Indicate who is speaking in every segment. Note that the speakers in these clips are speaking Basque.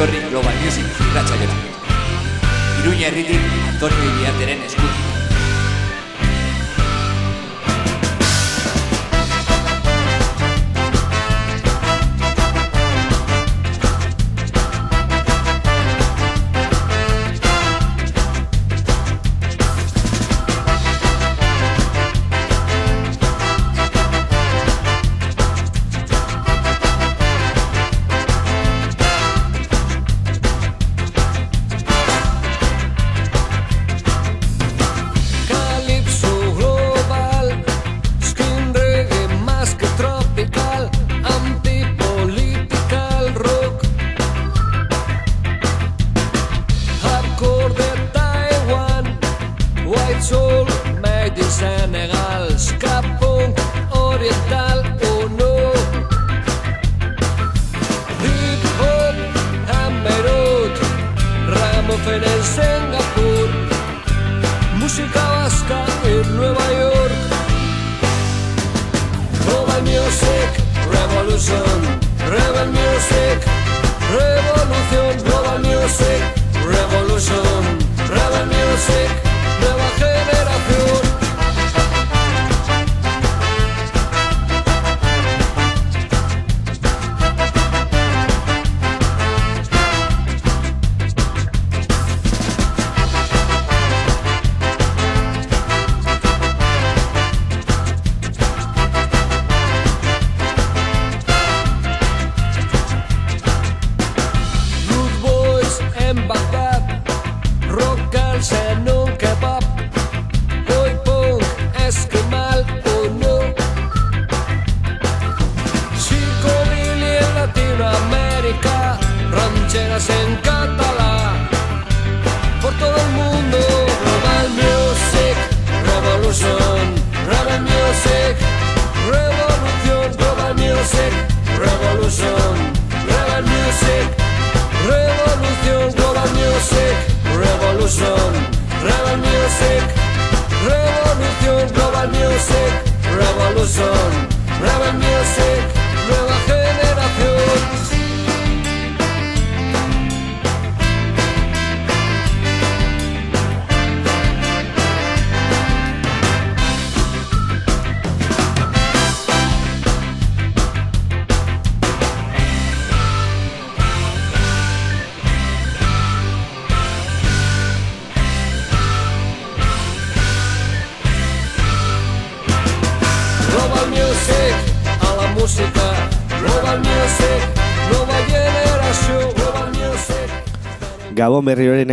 Speaker 1: etorri Global Music irratxa jora. Iruña herritik Antonio Iriarteren eskutik.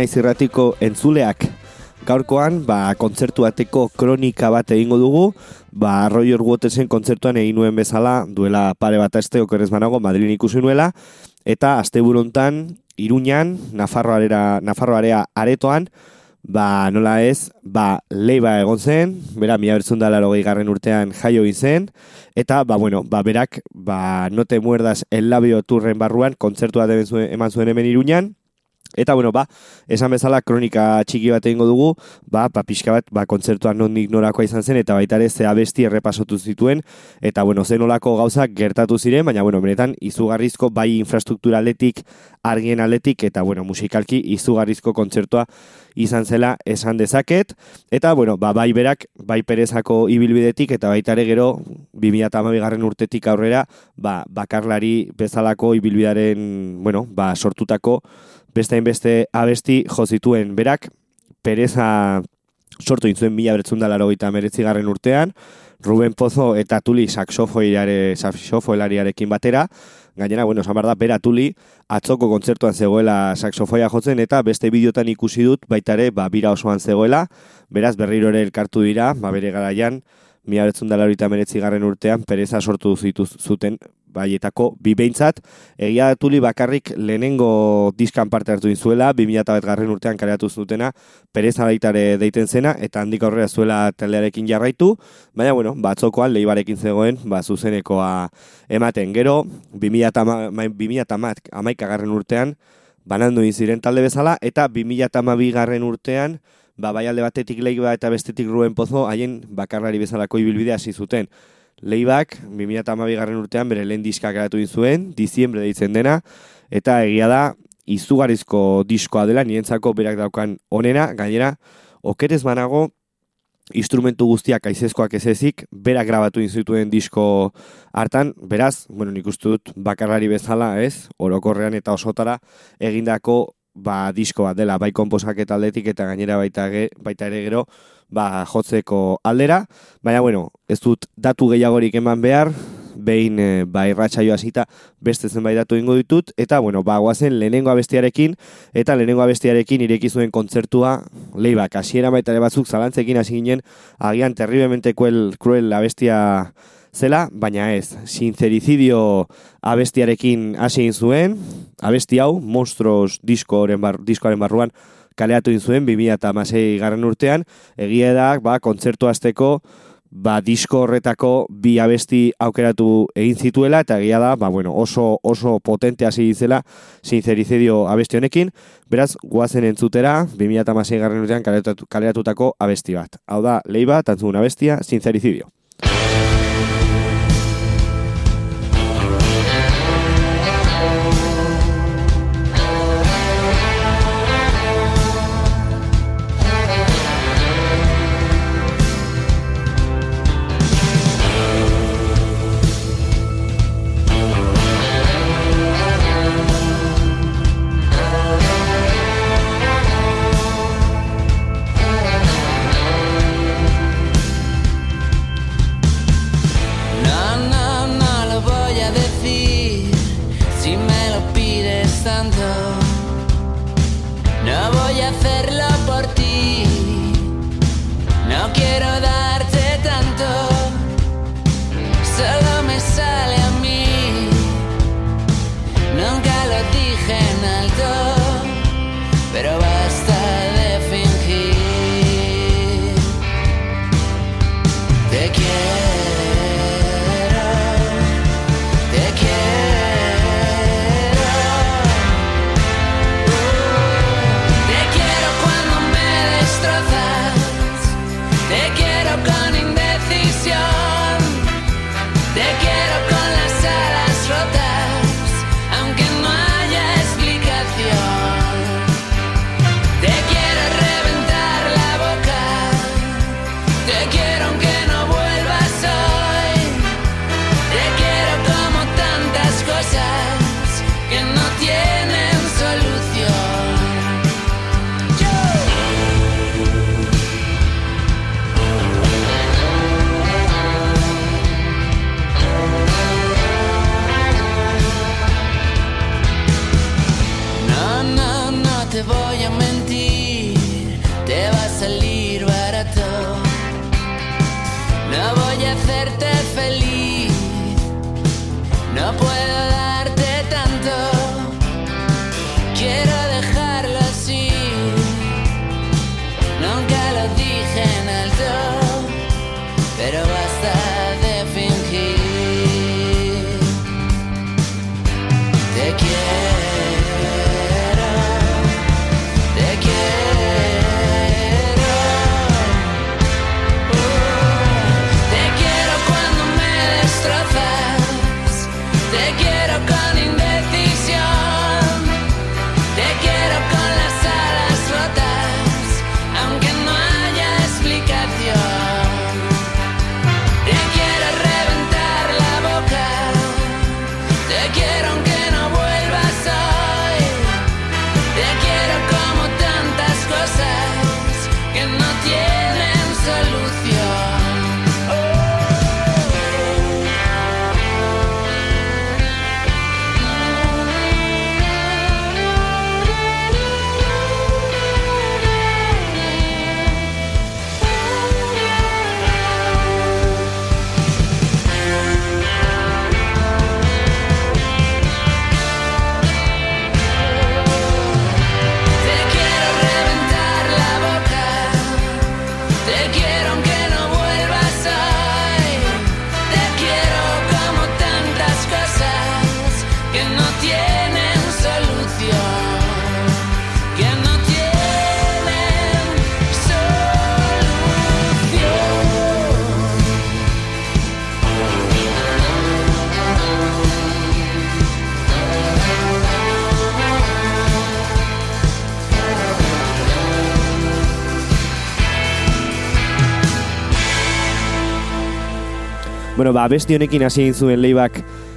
Speaker 2: Naiz irratiko entzuleak. Gaurkoan, ba, kontzertu ateko kronika bat egingo dugu, ba, Roger Watersen kontzertuan egin nuen bezala, duela pare bat aste okerrez banago, Madrid ikusi nuela, eta aste burontan, Iruñan, Nafarroarea, Nafarroarea aretoan, ba, nola ez, ba, leiba egon zen, bera, mila bertzun garren urtean jaio zen, eta, ba, bueno, ba, berak, ba, note muerdas el labio turren barruan, kontzertua eman zuen hemen Iruñan, Eta bueno, ba, esan bezala kronika txiki bat egingo dugu, ba, ba pixka bat, ba, kontzertuan nondik norakoa izan zen, eta baita ere ze abesti errepasotu zituen, eta bueno, zen olako gauzak gertatu ziren, baina bueno, benetan, izugarrizko bai infrastruktura aletik, argien aletik, eta bueno, musikalki izugarrizko kontzertua izan zela esan dezaket, eta bueno, ba, bai berak, bai perezako ibilbidetik, eta baita ere gero, 2008 garren urtetik aurrera, ba, bakarlari bezalako ibilbidaren, bueno, ba, sortutako, beste beste abesti jo zituen. Berak, pereza sortu intzuen mila bertzun dalaro gita urtean, Ruben Pozo eta Tuli saksofoilariarekin batera, gainera, bueno, esan da, bera Tuli atzoko kontzertuan zegoela saksofoia jotzen, eta beste bideotan ikusi dut, baitare, ba, bira osoan zegoela, beraz, berriro ere elkartu dira, ba, bere garaian, mila betzun dala garren urtean, pereza sortu zituz zuten baietako bi behintzat. Egia tuli bakarrik lehenengo diskan parte hartu inzuela, bi mila garren urtean kareatu zutena, pereza baitare deiten zena, eta handik aurrera zuela taldearekin jarraitu, baina, bueno, batzokoan lehibarekin zegoen, ba, zuzenekoa ematen. Gero, bi mila amaik garren urtean, banandu ziren talde bezala, eta bi mila garren urtean, ba, bai alde batetik lehiba eta bestetik ruen pozo, haien bakarlari bezalako ibilbidea hasi zuten. Leibak, 2008 garren urtean, bere lehen diskak garatu zuen, diziembre deitzen dena, eta egia da,
Speaker 3: izugarizko diskoa dela, nientzako berak daukan onena, gainera, okerez banago, instrumentu guztiak aizezkoak ez ezik, berak grabatu inzituen disko hartan, beraz, bueno, nik uste dut bakarlari bezala, ez, orokorrean eta osotara, egindako ba, disko bat dela, bai komposak eta aldetik eta gainera baita, ge, baita ere gero, ba, jotzeko aldera, baina, bueno, ez dut datu gehiagorik eman behar, behin e, ba, irratxaio hasita beste zenbait datu ingo ditut, eta, bueno, ba, guazen lehenengo abestiarekin, eta lehenengo abestiarekin ireki zuen kontzertua, leibak, hasiera baita ere batzuk zalantzekin hasi ginen, agian terriblemente cruel, cruel abestia zela, baina ez, sincericidio abestiarekin hasi zuen, abesti hau, monstruos diskoaren, bar, diskoaren barruan, kaleatu zuen 2006 garren urtean, egia da, ba, kontzertu azteko, ba, disko horretako bi abesti aukeratu egin zituela, eta egia da, ba, bueno, oso, oso potente hasi zela sincericidio abesti honekin, beraz, guazen entzutera, 2006 garren urtean kaleratutako abesti bat. Hau da, lehi bat, antzun abestia, sincericidio.
Speaker 2: Ba, besti honekin hasi zuen leibak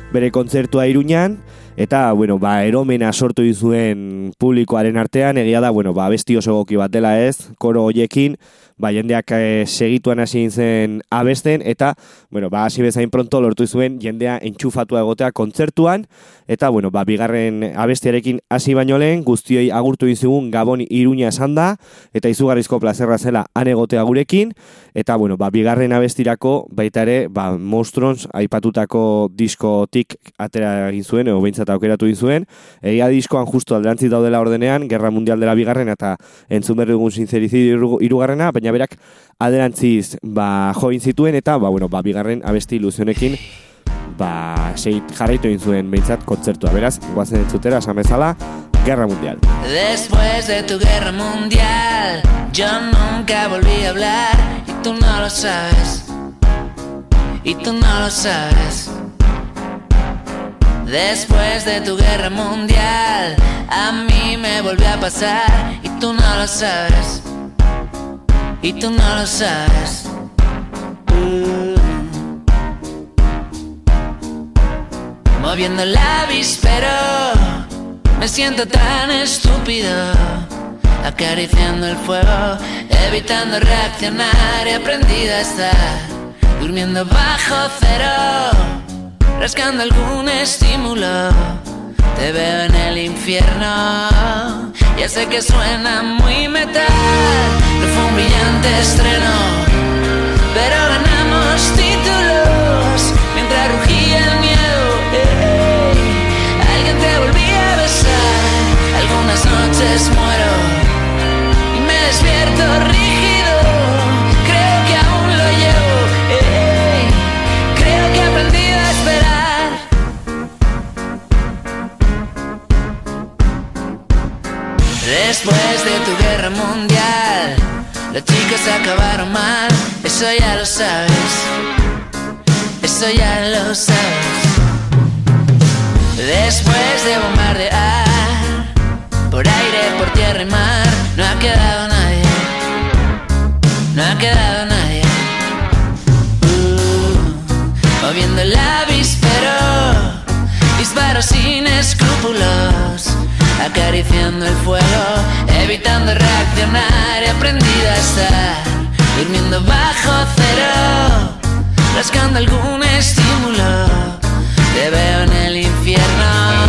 Speaker 2: bere kontzertua iruñan, eta, bueno, ba, eromena sortu zuen publikoaren artean, egia da, bueno, ba, besti oso goki bat dela ez, koro hoiekin, ba, jendeak e, segituan hasi zen abesten, eta, bueno, ba, hasi bezain pronto lortu zuen jendea entxufatua egotea kontzertuan, eta, bueno, ba, bigarren abestiarekin hasi baino lehen, guztioi agurtu izugun Gabon Iruña esan da, eta izugarrizko plazerra zela han egotea gurekin, eta, bueno, ba, bigarren abestirako, baita ere, ba, Monstrons aipatutako diskotik atera egin zuen, edo behintzat aukeratu zuen, egia diskoan justu alderantzi daudela ordenean, Gerra Mundial dela bigarren, eta entzun berri dugun sinzerizidio irugarrena, baina berak aderantziz ba, join zituen eta ba, bueno, ba, bigarren abesti iluzionekin ba, seit jarraitu egin zuen behintzat kontzertua. Beraz, guazen entzutera, esan bezala, Guerra Mundial.
Speaker 3: Después de tu guerra mundial, yo nunca volví a hablar y tú no lo sabes. Y tú no lo sabes. Después de tu guerra mundial, a mí me volvió a pasar y tú no lo sabes y tú no lo sabes. Moviendo el avispero, me siento tan estúpido. Acariciando el fuego, evitando reaccionar y aprendido a estar. Durmiendo bajo cero, rascando algún estímulo. Te veo en el infierno, ya sé que suena muy metal, no fue un brillante estreno, pero ganamos títulos mientras rugía el miedo. Alguien te volvía a besar, algunas noches muero y me despierto rígido, chicos acabaron mal, eso ya lo sabes, eso ya lo sabes. Después de bombardear, por aire, por tierra y mar, no ha quedado nadie, no ha quedado nadie. Uh, moviendo el avispero, disparos sin escrúpulos acariciando el fuego, evitando reaccionar y aprendido a estar durmiendo bajo cero, rascando algún estímulo, te veo en el infierno.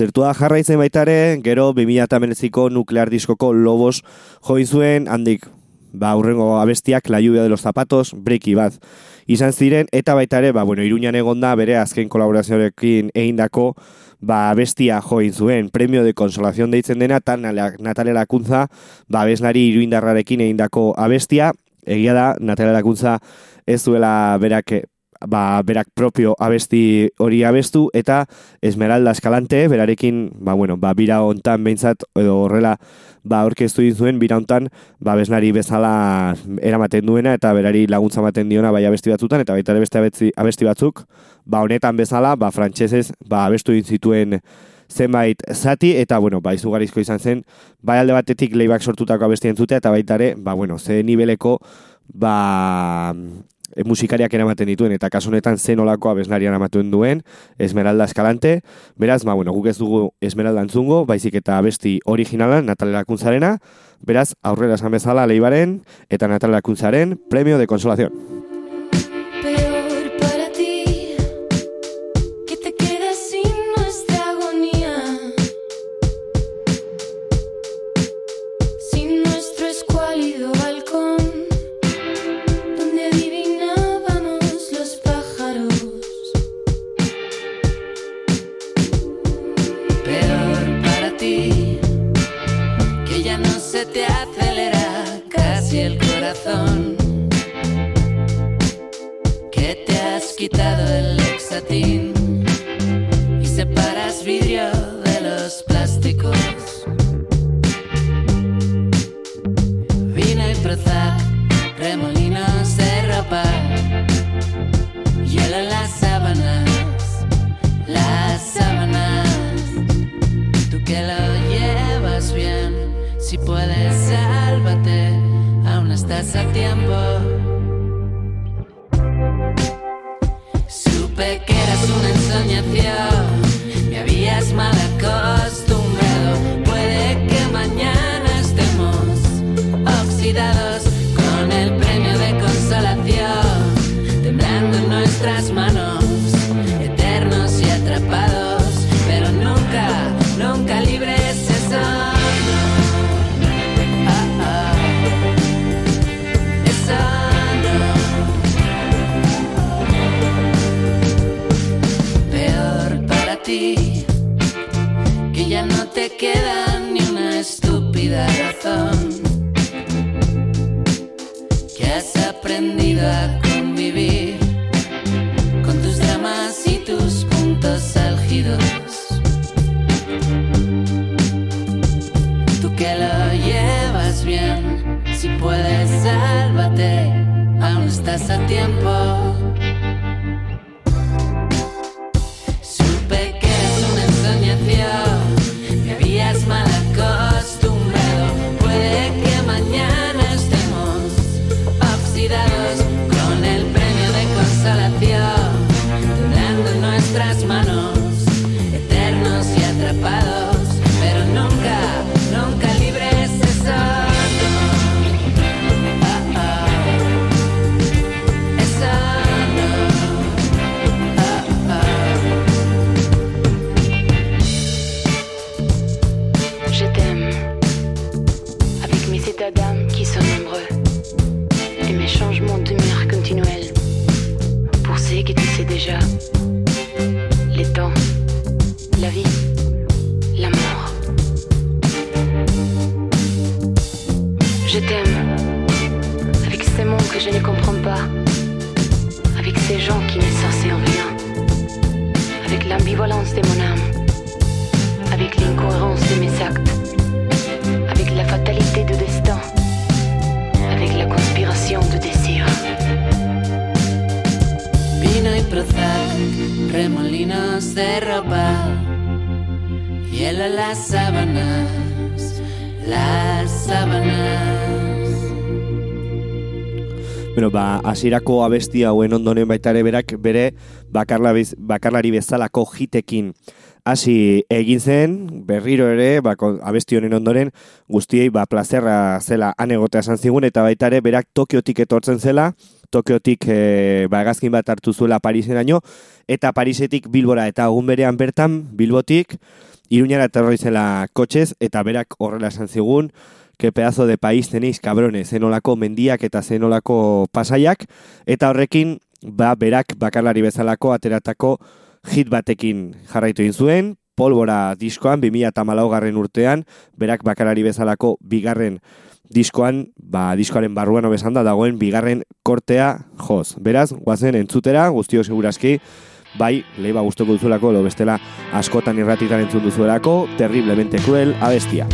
Speaker 2: Kontzertua jarraitzen baita ere, gero 2008ko nuklear diskoko lobos join zuen, handik
Speaker 3: ba, urrengo abestiak La lluvia de los zapatos, Breaky Bad izan ziren, eta baita ere, ba, bueno, iruñan egonda bere azken kolaborazioarekin egindako ba, bestia join zuen, premio de consolación deitzen dena, eta Natalia Lakuntza, ba, besnari iruindarrarekin egindako abestia, egia da, Natalia Lakuntza ez duela berak ba, berak propio abesti hori abestu, eta Esmeralda Eskalante, berarekin, ba, bueno, ba, bira hontan behintzat, edo horrela, ba, orkestu zuen bira hontan, ba, besnari bezala eramaten duena, eta berari laguntza maten diona, bai abesti batzutan, eta baita beste abesti, abesti batzuk, ba, honetan bezala, ba, frantsesez ba, abestu zituen zenbait zati, eta, bueno, ba, izugarizko izan zen, bai alde batetik leibak sortutako abestien zute, eta baita ere, ba, bueno, ze niveleko, ba, e, musikariak eramaten dituen, eta kasunetan zen olako abesnari eramatuen duen, Esmeralda Eskalante, beraz, ma, bueno, guk ez dugu Esmeralda entzungo, baizik eta abesti originalan, Natalia Lakuntzarena, beraz, aurrera esan bezala leibaren, eta Natalia Lakuntzaren, Premio de Consolación. remolinos de ropa, hielo en las sábanas, las sábanas. Tú que lo llevas bien, si puedes, sálvate, aún estás a tiempo. Supe que eras una ensoñación, me habías malacado. that
Speaker 4: ces gens qui ne savaient rien, avec l'ambivalence de mon âme, avec l'incohérence de mes actes, avec la fatalité du destin, avec la conspiration de désir.
Speaker 3: Vino y Prozac, remolinos de ropa, hielo las sábanas, las sábanas. Hasierako abesti hauen ondoren baita ere berak bere bakarlari bezalako jitekin. Hasi egin zen berriro ere bako, abesti honen ondoren guztiei ba plazerra zela anegotea esan zigun eta baita ere berak Tokiotik etortzen zela Tokiotik e, ba, bat hartu zuela Pariseraino eta Parisetik Bilbora eta egun berean bertan Bilbotik Iruñara terroi zela kotxez eta berak horrela esan zigun ke pedazo de país tenéis cabrones, zenolako mendiak eta zenolako pasaiak, eta horrekin, ba, berak bakarlari bezalako ateratako hit batekin jarraitu egin zuen, polbora diskoan, 2008 garren urtean, berak bakarari bezalako bigarren diskoan, ba, diskoaren barruan obesan da, dagoen bigarren kortea joz. Beraz, guazen entzutera, guztio segurazki, bai, leiba guztoko duzulako, lo bestela askotan irratitan entzun duzuelako, terriblemente cruel, abestia.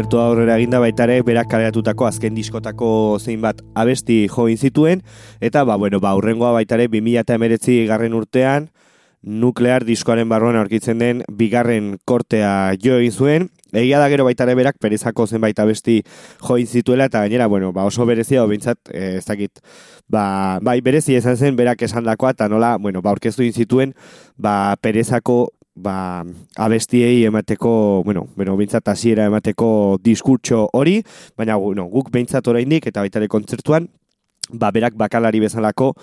Speaker 3: Kontzertu aurrera eginda baita ere, berak kaleratutako azken diskotako zein bat abesti join zituen, eta ba, bueno, ba, urrengoa baita ere, 2019 garren urtean, nuklear diskoaren barruan aurkitzen den bigarren kortea jo egin zuen, Egia da gero baita ere berak perezako zenbait abesti join zituela eta gainera, bueno, ba oso berezia obintzat, eh, ez dakit, ba, bai berezi esan zen berak esandakoa eta nola, bueno, ba aurkeztu zituen, ba perezako ba, abestiei emateko, bueno, bueno, bintzat hasiera emateko diskurtso hori, baina bueno, guk behintzat oraindik eta baita ere kontzertuan, ba, berak bakalari bezalako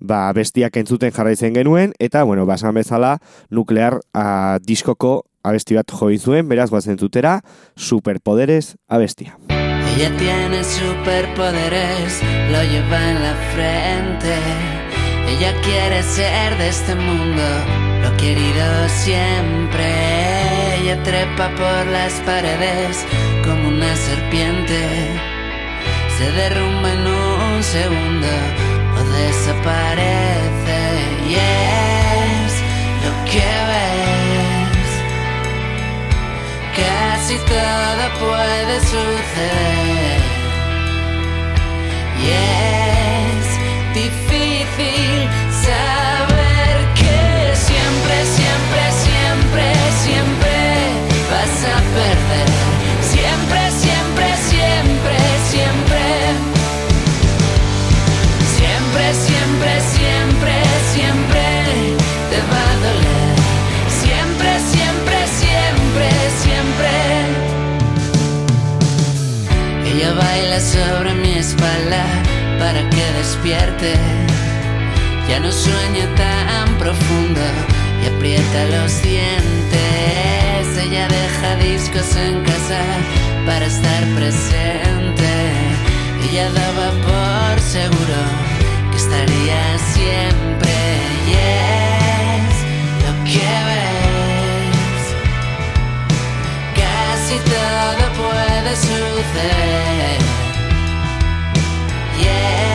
Speaker 3: ba, bestiak entzuten jarraitzen genuen, eta, bueno, basan bezala, nuklear a, diskoko abesti bat join zuen, beraz, guazen zutera, superpoderes abestia.
Speaker 5: Ella tiene superpoderes, lo lleva en la frente. Ella quiere ser de este mundo, querido siempre. Ella
Speaker 3: trepa por las paredes como una serpiente. Se derrumba en un segundo o desaparece. Y es lo que ves. Casi todo puede suceder. Y Sobre mi espalda para que despierte. Ya no sueña tan profundo y aprieta los dientes. Ella deja discos en casa para estar presente. Ella daba por seguro que estaría siempre. Y es lo que ves. Casi todo puede suceder. Y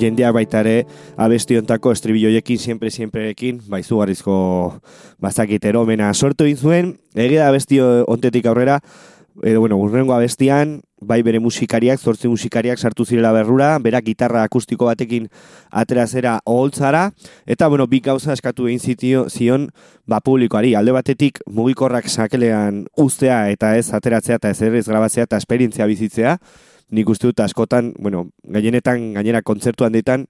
Speaker 2: jendea baita ere, abesti ontako estribilloiekin, siempre, siempreekin, ba, izugarrizko bazakit eromena sortu zuen, egia abesti ontetik aurrera, edo, bueno, urrengo abestian, bai bere musikariak, zortzi musikariak sartu zirela berrura, berak gitarra akustiko batekin atera zera oholtzara, eta, bueno, bi gauza eskatu egin zitio, zion, ba, publikoari, alde batetik mugikorrak sakelean uztea eta ez ateratzea eta ez ere ez grabatzea eta esperientzia bizitzea, nik uste dut askotan, bueno, gainenetan, gainera kontzertuan ditan,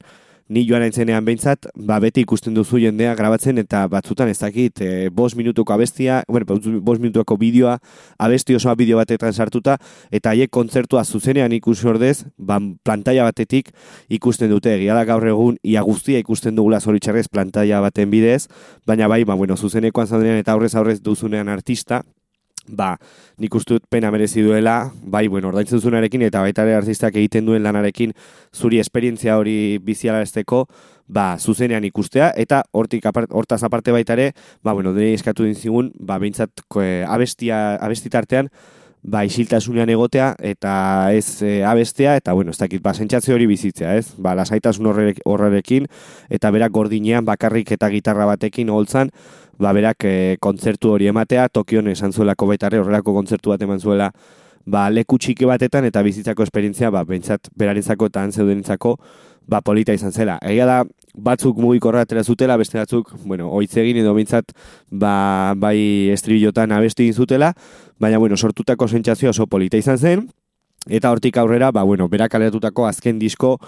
Speaker 2: ni joan aintzenean behintzat, ba, beti ikusten duzu jendea grabatzen eta batzutan ez dakit, e, bos minutuko abestia, bueno, bos minutuko bideoa, abesti osoa bideo batetan sartuta, eta haiek kontzertua zuzenean ikusi ordez, ba, pantalla batetik ikusten dute, egia da gaur egun, ia guztia ikusten dugula zoritxarrez pantalla baten bidez, baina bai, ba, bueno, zuzenekoan zaudenean eta aurrez aurrez duzunean artista, ba, nik uste dut pena merezi duela, bai, bueno, ordaintzen duzunarekin eta baita ere artistak egiten duen lanarekin zuri esperientzia hori bizialarazteko, ba, zuzenean ikustea, eta hortik apart, hortaz aparte baita ere, ba, bueno, dene eskatu dinzigun, ba, behintzat eh, abestia, abestitartean, ba, isiltasunean egotea, eta ez e, abestea, eta, bueno, ez dakit, ba, sentsazio hori bizitzea, ez? Ba, lasaitasun horrek- horrekin, eta berak gordinean bakarrik eta gitarra batekin holtzan, ba, berak e, kontzertu hori ematea, Tokion esan zuelako baita ere, horrelako kontzertu bat eman zuela, ba, leku txiki batetan eta bizitzako esperientzia, ba, bentsat berarentzako eta han zeudenentzako, ba, polita izan zela. Egia da, batzuk mugikorra atera zutela, beste batzuk, bueno, oitzegin edo bentsat, ba, bai estribillotan abesti egin zutela, baina, bueno, sortutako sentsazio oso polita izan zen, eta hortik aurrera, ba, bueno, berak aleratutako azken disko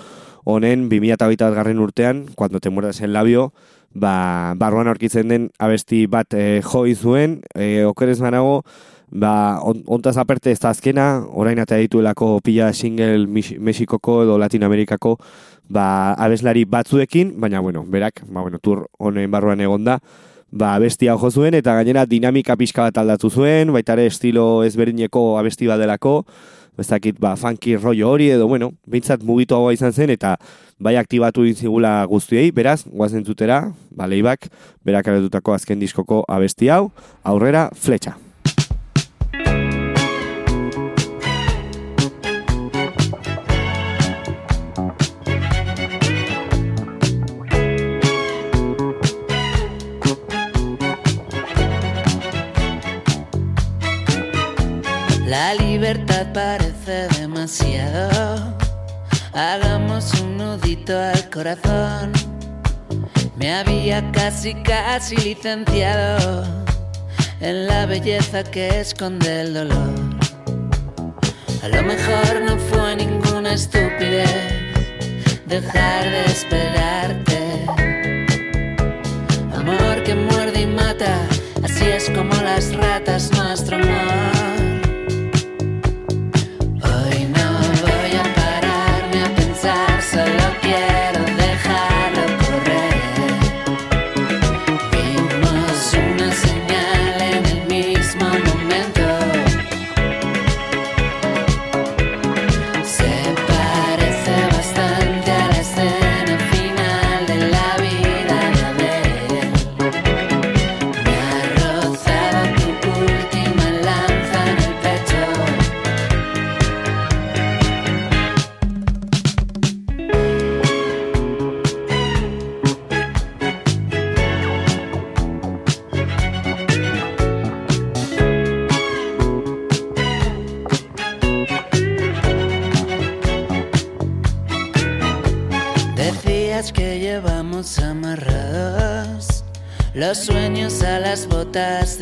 Speaker 2: honen 2008 garren urtean, cuando te muerdas el labio, ba, barruan aurkitzen den abesti bat e, jo zuen, e, okerez manago, ba, on, ontaz aperte ez da azkena, orain eta dituelako pila single Mexikoko edo Latinoamerikako ba, abeslari batzuekin, baina, bueno, berak, ba, bueno, tur honen barruan egonda, ba, abestia jo zuen, eta gainera dinamika pixka bat aldatu zuen, baita ere estilo ezberdineko abesti bat delako, bezakit, ba, funky rollo hori edo, bueno, bintzat mugitu hau izan zen, eta bai aktibatu dintzigula guztiei, beraz, guazen zutera, ba, leibak, berak azken diskoko abesti hau, aurrera, fletxa.
Speaker 3: Libertad parece demasiado. Hagamos un nudito al corazón. Me había casi, casi licenciado en la belleza que esconde el dolor. A lo mejor no fue ninguna estupidez dejar de esperarte. Amor que muerde y mata, así es como las ratas nuestro amor.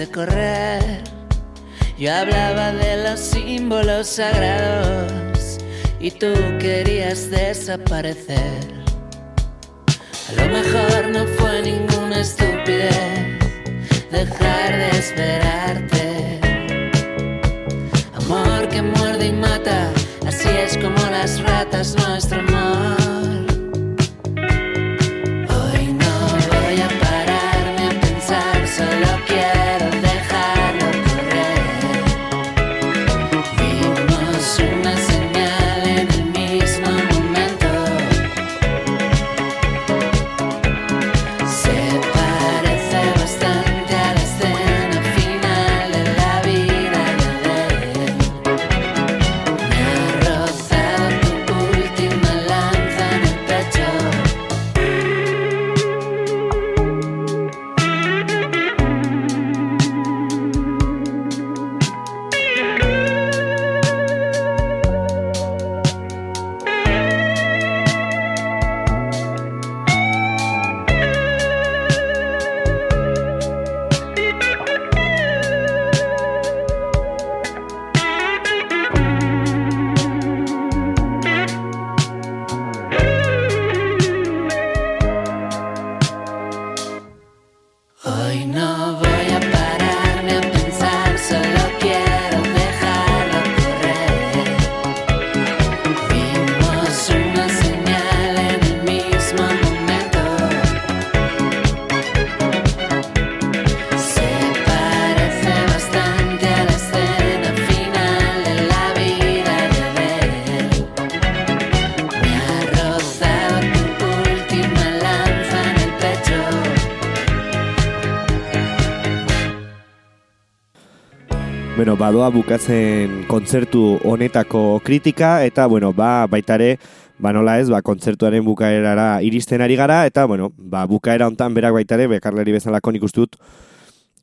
Speaker 3: Correr. Yo hablaba de los símbolos sagrados y tú querías desaparecer. A lo mejor no fue ninguna estupidez dejar de esperarte. Amor que muerde y mata, así es como las ratas nuestro amor.
Speaker 2: Badoa bukatzen kontzertu honetako kritika, eta, bueno, ba, baitare, ba, nola ez, ba, kontzertuaren bukaerara iristen ari gara, eta, bueno, ba, bukaera hontan berak baitare, bekarleri bezalako nik dut,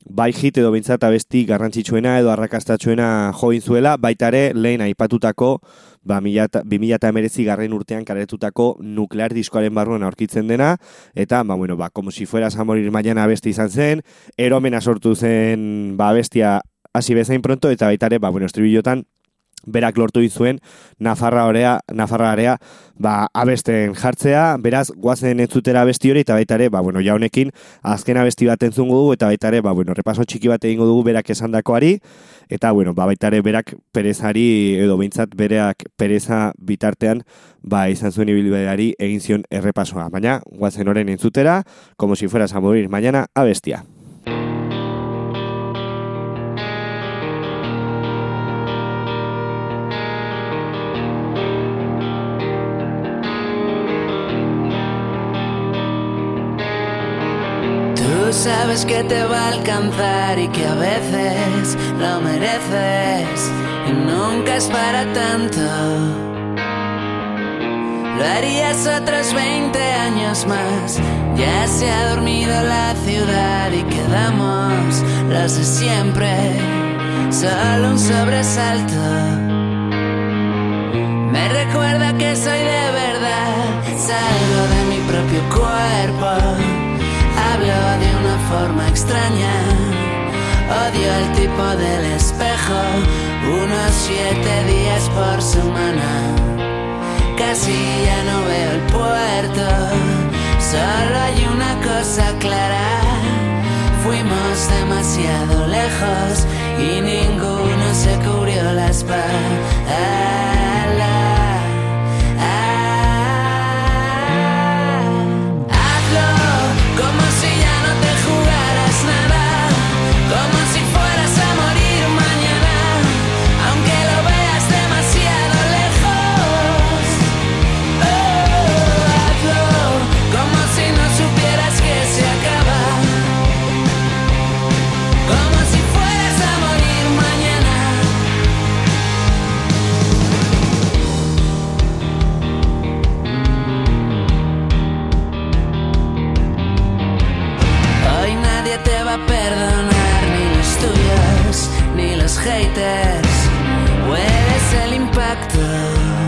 Speaker 2: bai hit edo bintzat abesti garrantzitsuena edo arrakastatsuena join zuela, baitare lehen aipatutako, ba, 2000 garren urtean karetutako nuklear diskoaren barruan aurkitzen dena, eta, ba, bueno, ba, como si fueras a morir mañana abesti izan zen, eromena sortu zen, ba, abestia hasi bezain pronto, eta baitare, ba, bueno, estribillotan, berak lortu dizuen Nafarra orea, Nafarra area, ba, abesten jartzea, beraz, guazen entzutera abesti hori, eta baita ere, ba, bueno, ja honekin, azken abesti bat entzungo dugu, eta baita ere, ba, bueno, repaso txiki bat egingo dugu berak esandakoari, eta, bueno, ba, baita ere, berak perezari, edo behintzat, bereak pereza bitartean, ba, izan zuen ibilbideari egin zion errepasoa. Baina, guazen oren entzutera, como si fueras a morir mañana, abestia.
Speaker 3: Sabes que te va a alcanzar y que a veces lo mereces y nunca es para tanto. Lo harías otros 20 años más. Ya se ha dormido la ciudad y quedamos los de siempre. Solo un sobresalto. Me recuerda que soy de verdad. Salgo de mi propio cuerpo. Forma extraña. Odio el tipo del espejo. Unos siete días por semana. Casi ya no veo el puerto. Solo hay una cosa clara. Fuimos demasiado lejos y ninguno se cubrió la espalda. Va a perdonar, ni los tuyos, ni los haters. Hueles el impacto.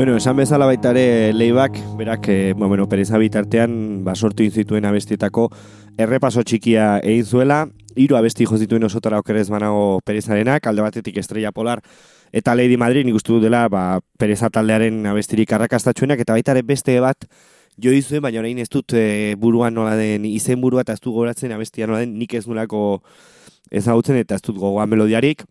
Speaker 2: Bueno, esan bezala baita ere leibak, berak, e, bueno, pereza bitartean, ba, sortu zituen abestietako errepaso txikia egin zuela, hiru abesti jo zituen osotara okerez banago perezarenak, alde batetik Estrella Polar eta Lady Madrid, nik uste dela, ba, pereza taldearen abestirik arrakastatxuenak, eta baita ere beste bat jo izuen, baina orain ez dut e, buruan nola den izen burua eta ez dut goratzen abestia nola den, nik ez nulako ezagutzen eta ez dut gogoan melodiarik,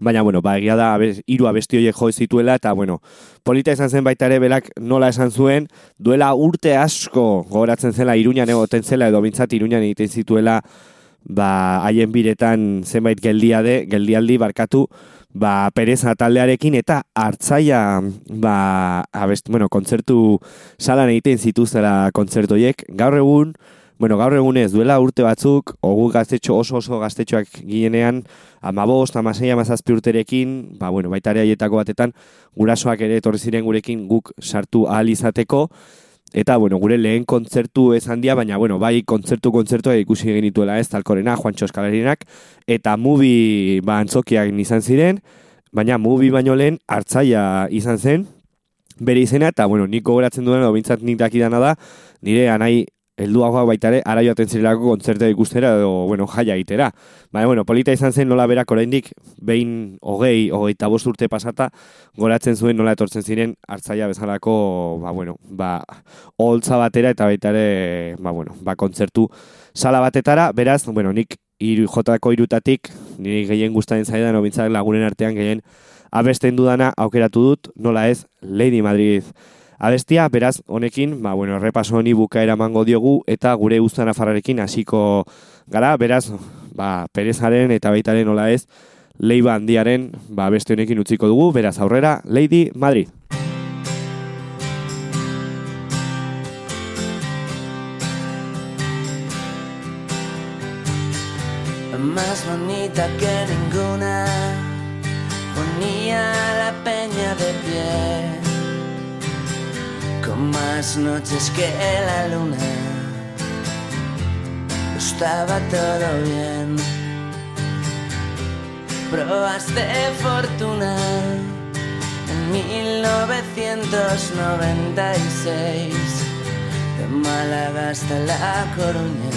Speaker 2: Baina, bueno, ba, egia da, abes, hiru abesti horiek jo zituela, eta, bueno, polita izan zen baita ere belak nola esan zuen, duela urte asko gogoratzen zela Iruñan egoten zela, edo bintzat Iruñan egiten zituela, ba, haien biretan zenbait geldia de, geldialdi barkatu, ba, pereza taldearekin, eta hartzaia, ba, abest, bueno, kontzertu salan egiten zituztela kontzertu horiek, gaur egun, Bueno, gaur egunez, duela urte batzuk, ogu gaztetxo oso oso gaztetxoak ginenean, amabost, amasei, amazazpi urterekin, ba, bueno, baita ere haietako batetan, gurasoak ere etorri ziren gurekin guk sartu ahal izateko, eta, bueno, gure lehen kontzertu ez handia, baina, bueno, bai kontzertu kontzertu ikusi genituela ez, talkorena, Juan Txoskalarinak, eta mubi, ba, antzokiak izan ziren, baina mubi baino lehen hartzaia izan zen, bere izena, eta, bueno, nik gogoratzen duen, bintzat nik dakidana da, nire anai helduagoa baita ere, ara joaten zirelako kontzertea ikustera edo, bueno, jaia egitera. Baina, bueno, polita izan zen nola berak oraindik behin hogei, hogeita bost urte pasata, goratzen zuen nola etortzen ziren hartzaia bezalako, ba, bueno, ba, holtza batera eta baita ere, ba, bueno, ba, kontzertu sala batetara, beraz, bueno, nik iru, jotako irutatik, niri gehien gustaren zaidan, obintzak lagunen artean gehien abesten dudana aukeratu dut, nola ez, Lady Madrid abestia, beraz, honekin, ba, bueno, repaso honi bukaera mango diogu, eta gure guztan afarrarekin hasiko gara, beraz, ba, perezaren eta baitaren nola ez, leiba handiaren, ba, beste honekin utziko dugu, beraz, aurrera, Lady Madrid.
Speaker 3: Más bonita que ninguna, ponía la peña de pie con más noches que la luna. Estaba todo bien. Probaste fortuna en 1996, de Málaga hasta La Coruña,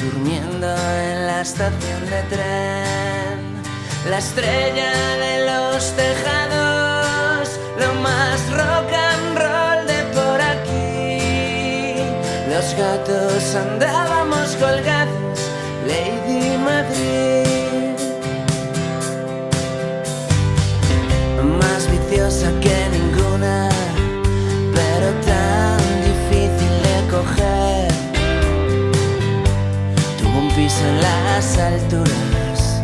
Speaker 3: durmiendo en la estación de tren, la estrella de los tejados, lo más rock andábamos colgados, Lady Madrid. Más viciosa que ninguna, pero tan difícil de coger. Tuvo un piso en las alturas.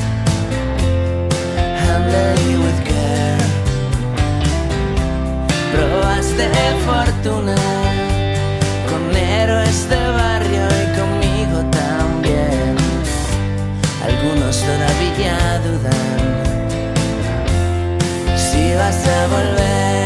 Speaker 3: Handle with care. Probaste fortuna héroes de barrio y conmigo también. Algunos todavía dudan si vas a volver.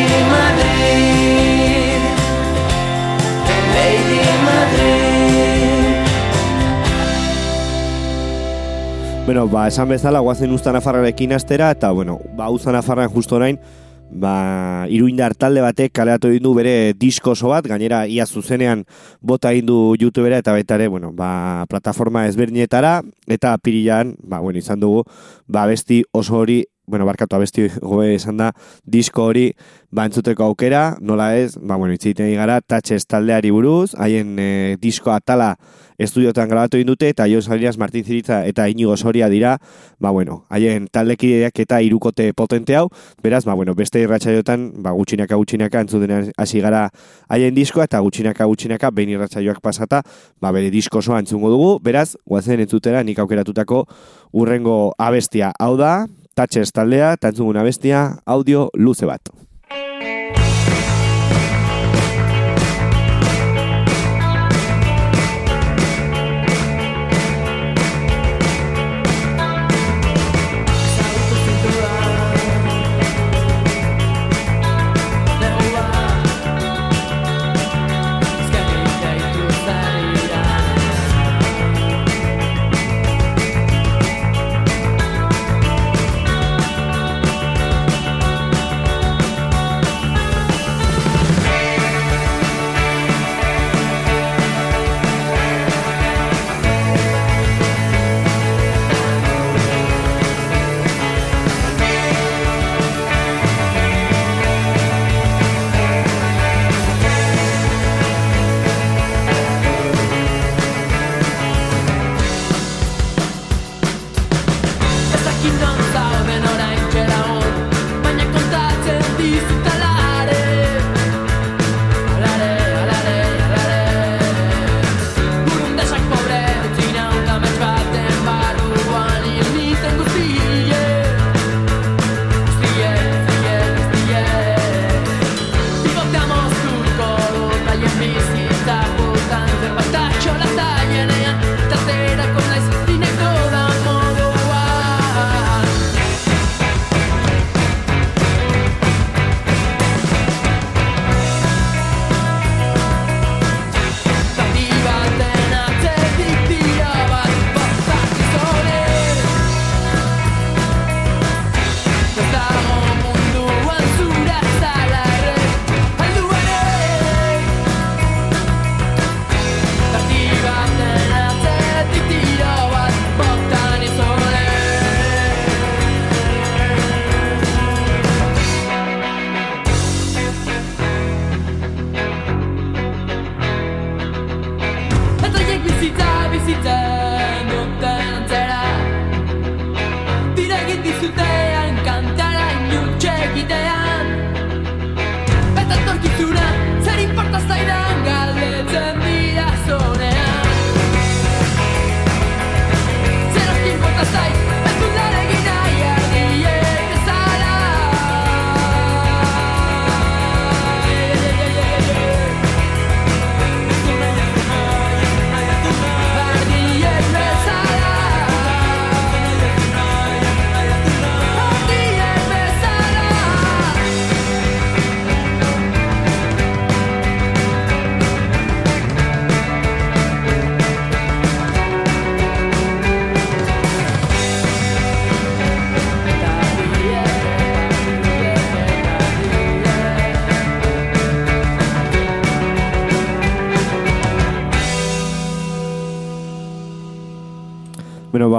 Speaker 3: Lady Madrid. Lady Madrid.
Speaker 2: Bueno, ba, esan bezala, guazen ustan afarrarekin astera, eta, bueno, ba, ustan afarran justo orain, ba, iruindar talde batek kaleatu egin du bere disko oso bat, gainera ia zuzenean bota egin du YouTubera, eta baita ere, bueno, ba, plataforma ezberdinetara, eta pirilan, ba, bueno, izan dugu, ba, besti oso hori, bueno, barkatu abesti gobe esan da, disko hori, ba, entzuteko aukera, nola ez, ba, bueno, itziten gara, tatxez taldeari buruz, haien e, disko atala estudiotan grabatu egin dute, eta Jon Salinas, Martin Ziritza eta Inigo Soria dira, ba, bueno, haien taldekideak eta irukote potente hau, beraz, ba, bueno, beste irratsaiotan, ba, gutxinaka gutxinaka entzuten hasi gara haien diskoa, eta gutxinaka gutxinaka behin irratsaioak pasata, ba, bere disko osoa entzungo dugu, beraz, guazen entzutera nik aukeratutako urrengo abestia, hau da, Tatxez taldea, eta entzugun abestia, audio luze bat.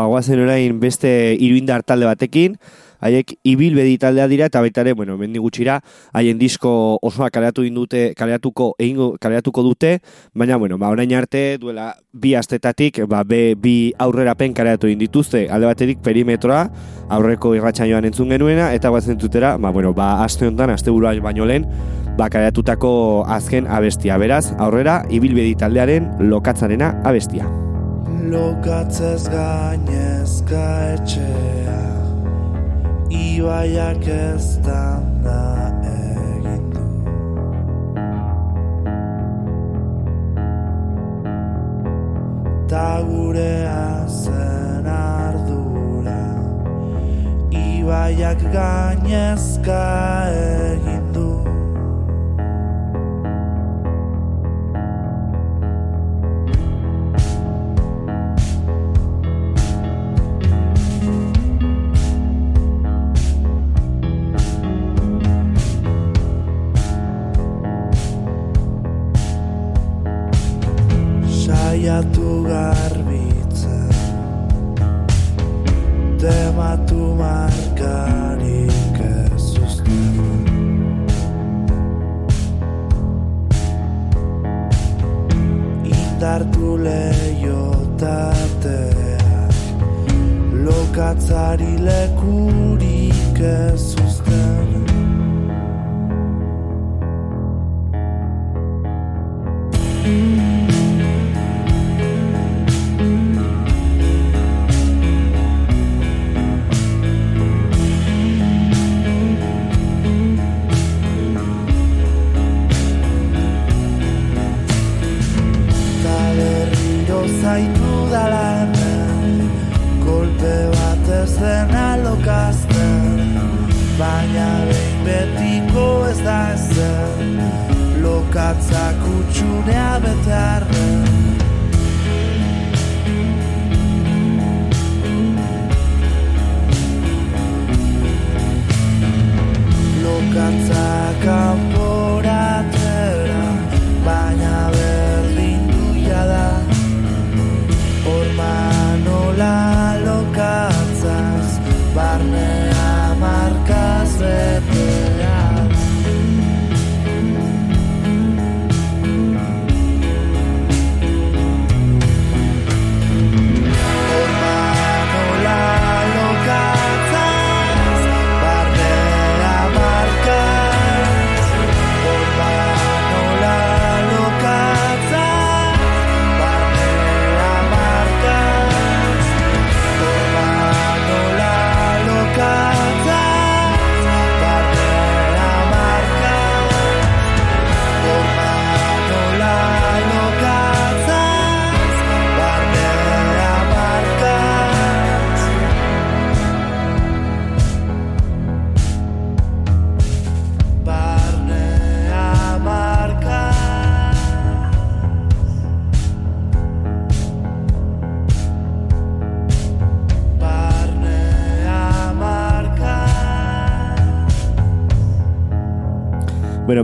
Speaker 2: Ba, guazen orain beste iruindar talde batekin, haiek ibilbedi taldea dira eta baita ere, bueno, mendi gutxira, haien disko osoa kaleatu indute, kaleatuko egingo kaleatuko dute, baina bueno, ba orain arte duela bi astetatik, ba be, bi aurrerapen kaleatu dituzte, alde baterik perimetroa aurreko irratsaioan entzun genuena eta guazen tutera, ba bueno, ba aste hontan asteburua baino lehen, ba kaleatutako azken abestia. Beraz, aurrera ibilbedi taldearen lokatzarena abestia.
Speaker 6: Lokatzez gainezka etxea Ibaiak ez da egin du. Ta gurea zen ardura. Ibaiak gainezka egin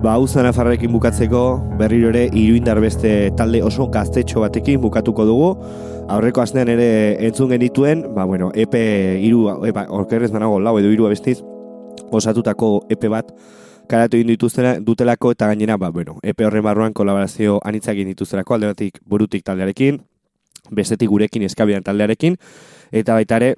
Speaker 2: ba, hau zanafarrekin bukatzeko, berriro ere iruindar beste talde oso gaztetxo batekin bukatuko dugu. Aurreko astean ere entzun genituen, ba, bueno, EP iru, epa, orkerrez banago lau edo iru abestiz, osatutako EP bat karatu egin dituztela, dutelako eta gainera, ba, bueno, EP horren barruan kolaborazio anitzak egin dituztelako, alde batik burutik taldearekin, bestetik gurekin eskabian taldearekin, eta baita ere,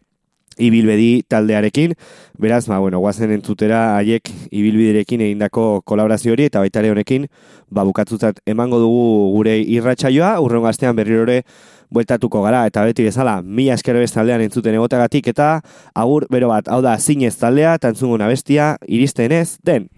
Speaker 2: ibilbedi taldearekin, beraz, ba, bueno, guazen entzutera haiek ibilbiderekin egindako kolaborazio hori, eta baita ere honekin, ba, bukatzutzat emango dugu gure irratsaioa, urrengo astean berriro ere bueltatuko gara, eta beti bezala, mila esker beste taldean entzuten egotagatik, eta agur, bero bat, hau da, zinez taldea, tantzungun abestia, iristen ez, den.